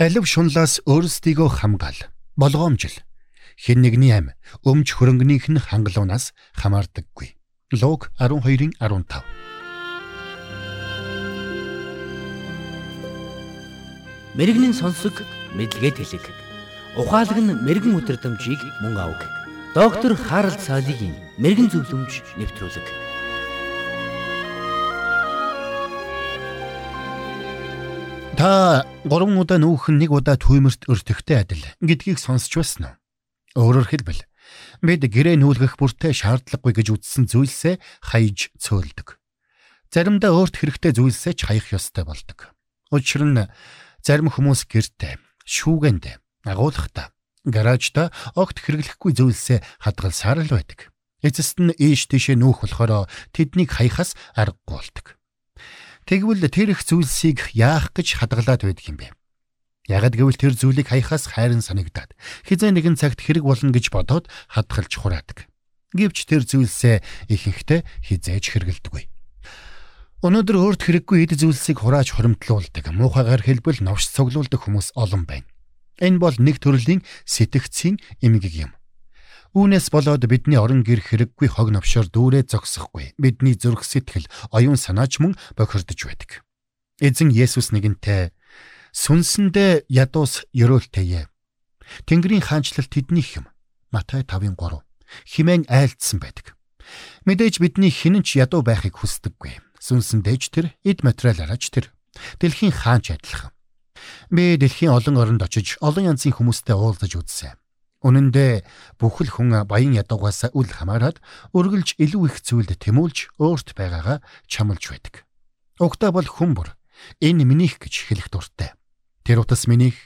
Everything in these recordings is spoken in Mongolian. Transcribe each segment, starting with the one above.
Алив шунлаас өөрсдийгөө хамгаал. Болгоомжил. Хэн нэгний ам өмч хөрөнгөнийх нь хангалуунаас хамаардаггүй. Луг 12-ын 15. Мэргэний сонсог мэдлэгэд хэлэг. Ухаалаг нь мэрэгэн өдрөмжийг мөн авах. Доктор Харалт цаалогийн мэрэгэн зөвлөмж нэвтрүүлэг. Та 3 удаа нүүхэн нэг удаа түүмэрт өртөхтэй адил гэдгийг сонсч байна уу? Өөрөөр хэлбэл бид гэрээ нүүлгэх бүртээ шаардлагагүй гэж үзсэн зүйлсээ хаяж цөөлдөг. Заримдаа өөрт хэрэгтэй зүйлсээ ч хаях ёстой болдог. Учир нь зарим хүмүүс гэртээ, шүүгэнд, агуулгахдаа, гаражда огт хэрэглэхгүй зүйлсээ хадгалсаар л байдаг. Эцэст нь ийш тийшээ нүүх болохоор тэднийг хаяхаас аргагүй болдог. Тэгвэл тэр их зүйлсийг яах гэж хадгалаад байдаг юм бэ? Ягд гэвэл тэр зүйлийг хаяхаас хайрын санагдаад хизээ нэгэн цагт хэрэг болно гэж бодоод хадгалж хураадаг. Гэвч тэр зүйлсээ ихэнхдээ хизээж хэрэгэлдэггүй. Өнөөдөр өөрт хэрэггүй эд зүйлсийг хурааж хоримтлуулдаг, муухайгаар хэлбэл новш цуглуулдаг хүмүүс олон байна. Энэ бол нэг төрлийн сэтгцийн эмгэг юм. Үүнээс болоод бидний орон гэр хэрэггүй хог навшоор дүүрээ зогсохгүй. Бидний зүрх сэтгэл, оюун санаач мөн бохирдож байдаг. Эзэн Есүс нэгэнтээ сүнсэндээ ядуус ёроолтэйе. Тэнгэрийн хаанчлал тэднийх юм. Матай 5:3 химэн айлдсан байдаг. Мэдээж бидний хинэн ч ядуу байхыг хүсдэггүй. Сүнсэндээж тэр, эд материалаараач тэр. Дэлхийн хаанч адилхан. Би дэлхийн олон оронд очиж олон янзын хүмүүстэй уулзаж үзсэн. Үнэн дээр бүхэл хүн баян ядуугаас үл хамааран үргэлж илүү их зүйлд тэмүүлж өөрт байгаагаа чамлж байдаг. Угтаа бол хүн бүр энэ минийх гэж хэлэх дуртай. Тэр утас минийх,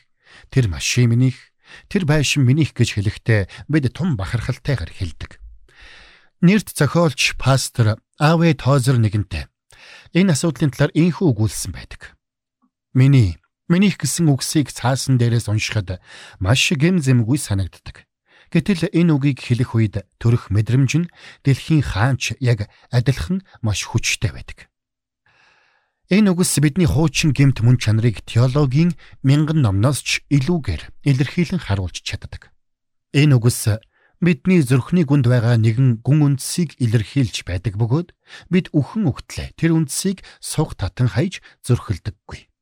тэр машин минийх, тэр байшин минийх гэж хэлэхдээ бид тун бахархалтайгаар хэлдэг. Нэрт зохиолч пастор Авэ Тозер нэгэнтээ энэ асуудлын талаар инхүү өгүүлсэн байдаг. Миний Минийх гэсэн үгсийг цаасан дээрээс уншихад маш гэмзэмгүй санагддаг. Гэтэл энэ үгийг хэлэх үед төрөх мэдрэмж нь дэлхийн хаанч яг адилхан маш хүчтэй байдаг. Энэ үгс бидний хуучин гэмт мөн чанарыг теологийн мянган номноос ч илүүгээр илэрхийлэн харуулж чаддаг. Энэ үгс бидний зүрхний гүнд байгаа нэгэн гүн үндсийг илэрхийлж байдаг бөгөөд бид үхэн өгтлээ тэр үндсийг суг татан хайж зөрхөлдөггүй.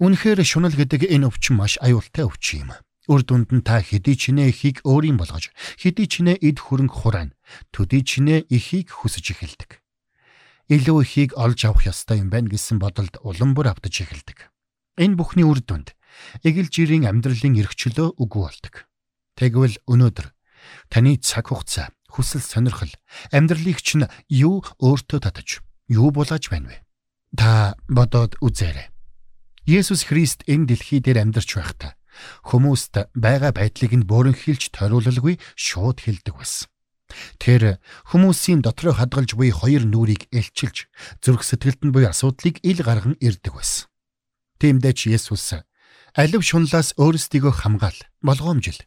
Үнэхээр шунал гэдэг энэ өвчин маш аюултай өвчин юм. Үр дүнд нь та хэдий чинээ ихийг өөрийн болгож, хэдий чинээ эд хөрөнгө хураана, төдий чинээ ихийг хүсэж эхэлдэг. Илүү ихийг олж авах ёстой юм байна гэсэн бодолд улам бүр автаж эхэлдэг. Энэ бүхний үр дүнд эгэл жирийн амьдралын эрхчлөө үгүй болдог. Тэгвэл өнөөдөр таны цаг хугацаа, хүсэл сонирхол, амьдралыг чинь юу өөртөө татаж, юу булааж байна вэ? Та бодоод үзээрэй. Есүс Христ энэ дэлхий дээр амьдарч байхдаа хүмүүст байгаа байдлыг нь бөөрөнхийлж ториулалгүй шууд хэлдэг байсан. Тэр хүмүүсийн дотроо хадгалж буй хоёр нүрийг элчилж зүрх сэтгэлд нь буй асуудлыг ил гарган ирдэг байсан. Тиймдээ ч Есүс алив шунлаас өөрсдийгөө хамгаал болгоомжил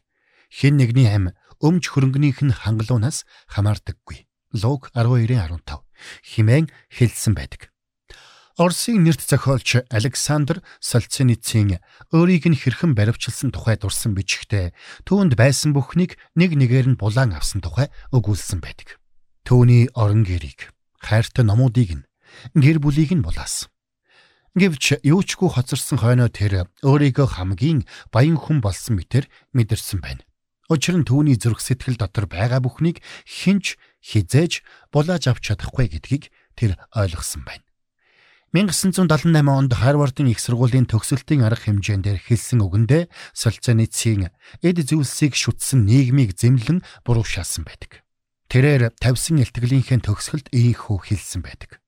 хэн нэгний ам өмч хөрөнгөнийх нь хангалуунаас хамаардаггүй. Луг 12:15 химэн хэлсэн байдаг. Оросын нэрт зохиолч Александр Солценицын өөрийг нь хэрхэн баривчилсан тухай дурсан бичгтээ түүнд байсан бүхнийг нэг нэгээр нь булаан авсан тухай өгүүлсэн байдаг. Төвний орон гэрийг, хайртай номуудыг нь, гэр бүлийг нь булаасан. Гэвч юучгүй хоцорсон хойноо тэр өөрийгөө хамгийн баян хүн болсон мэтэр мэдэрсэн байна. Учир нь түүний зүрх сэтгэл дотор байгаа бүхнийг хинч хизээж булааж авч чадахгүй гэдгийг тэр ойлгосон байна. 1978 онд Харвардын их сургуулийн төгсөлтийн арга хэмжээндээр хэлсэн үгэндээ Солженицын эд зүйлсийг шүтсэн нийгмийг зэмлэн буруу шаасан байдаг. Тэрээр тавьсан илтгэлийнхээ төгсгөлд ийхүү хэлсэн байдаг.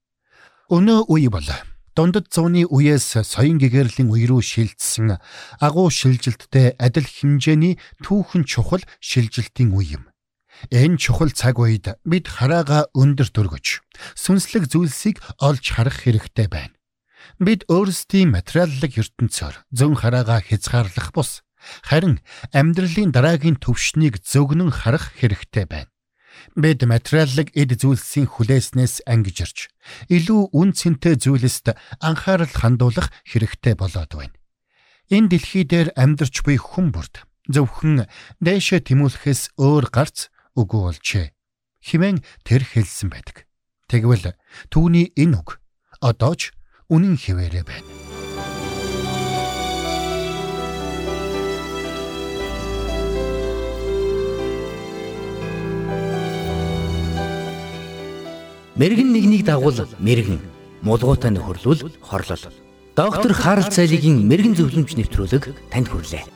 Өнөө үе бол дундад зууны үеэс соён гэгэрлийн үе рүү шилжсэн агуу шилжилттэй адил хэмжээний түүхэн чухал шилжилтийн үе юм. Энэ чухал цаг үед бид хараага өндөр дөргөж сүнслэг зүйлсийг олж харах хэрэгтэй байна. Бид өөрсдийн материаллык ертөнцөөр зөн хараага хязгаарлах бус харин амьдралын дараагийн төвшнийг зөгнөн харах хэрэгтэй байна. Бид материаллык эд зүйлсийн хүлээснээс ангижирч илүү үн цэнтэй зүйлэст анхаарал хандуулах хэрэгтэй болоод байна. Энэ дэлхий дээр амьдарч буй хүн бүрд зөвхөн дэшэ тэмүүлэхээс өөр гарц үгүй болжээ. Химэн тэр хэлсэн байдаг. Тэгвэл түүний энэ үг одоо ч үнэн хിവэрэ байна. Мэргэн нэгнийг дагуул мэргэн, мулгуутай нөхөрлөл хорлол. Доктор Харалт цайлигийн мэрэгэн зөвлөмж нэвтрүүлэг танд хүрэлээ.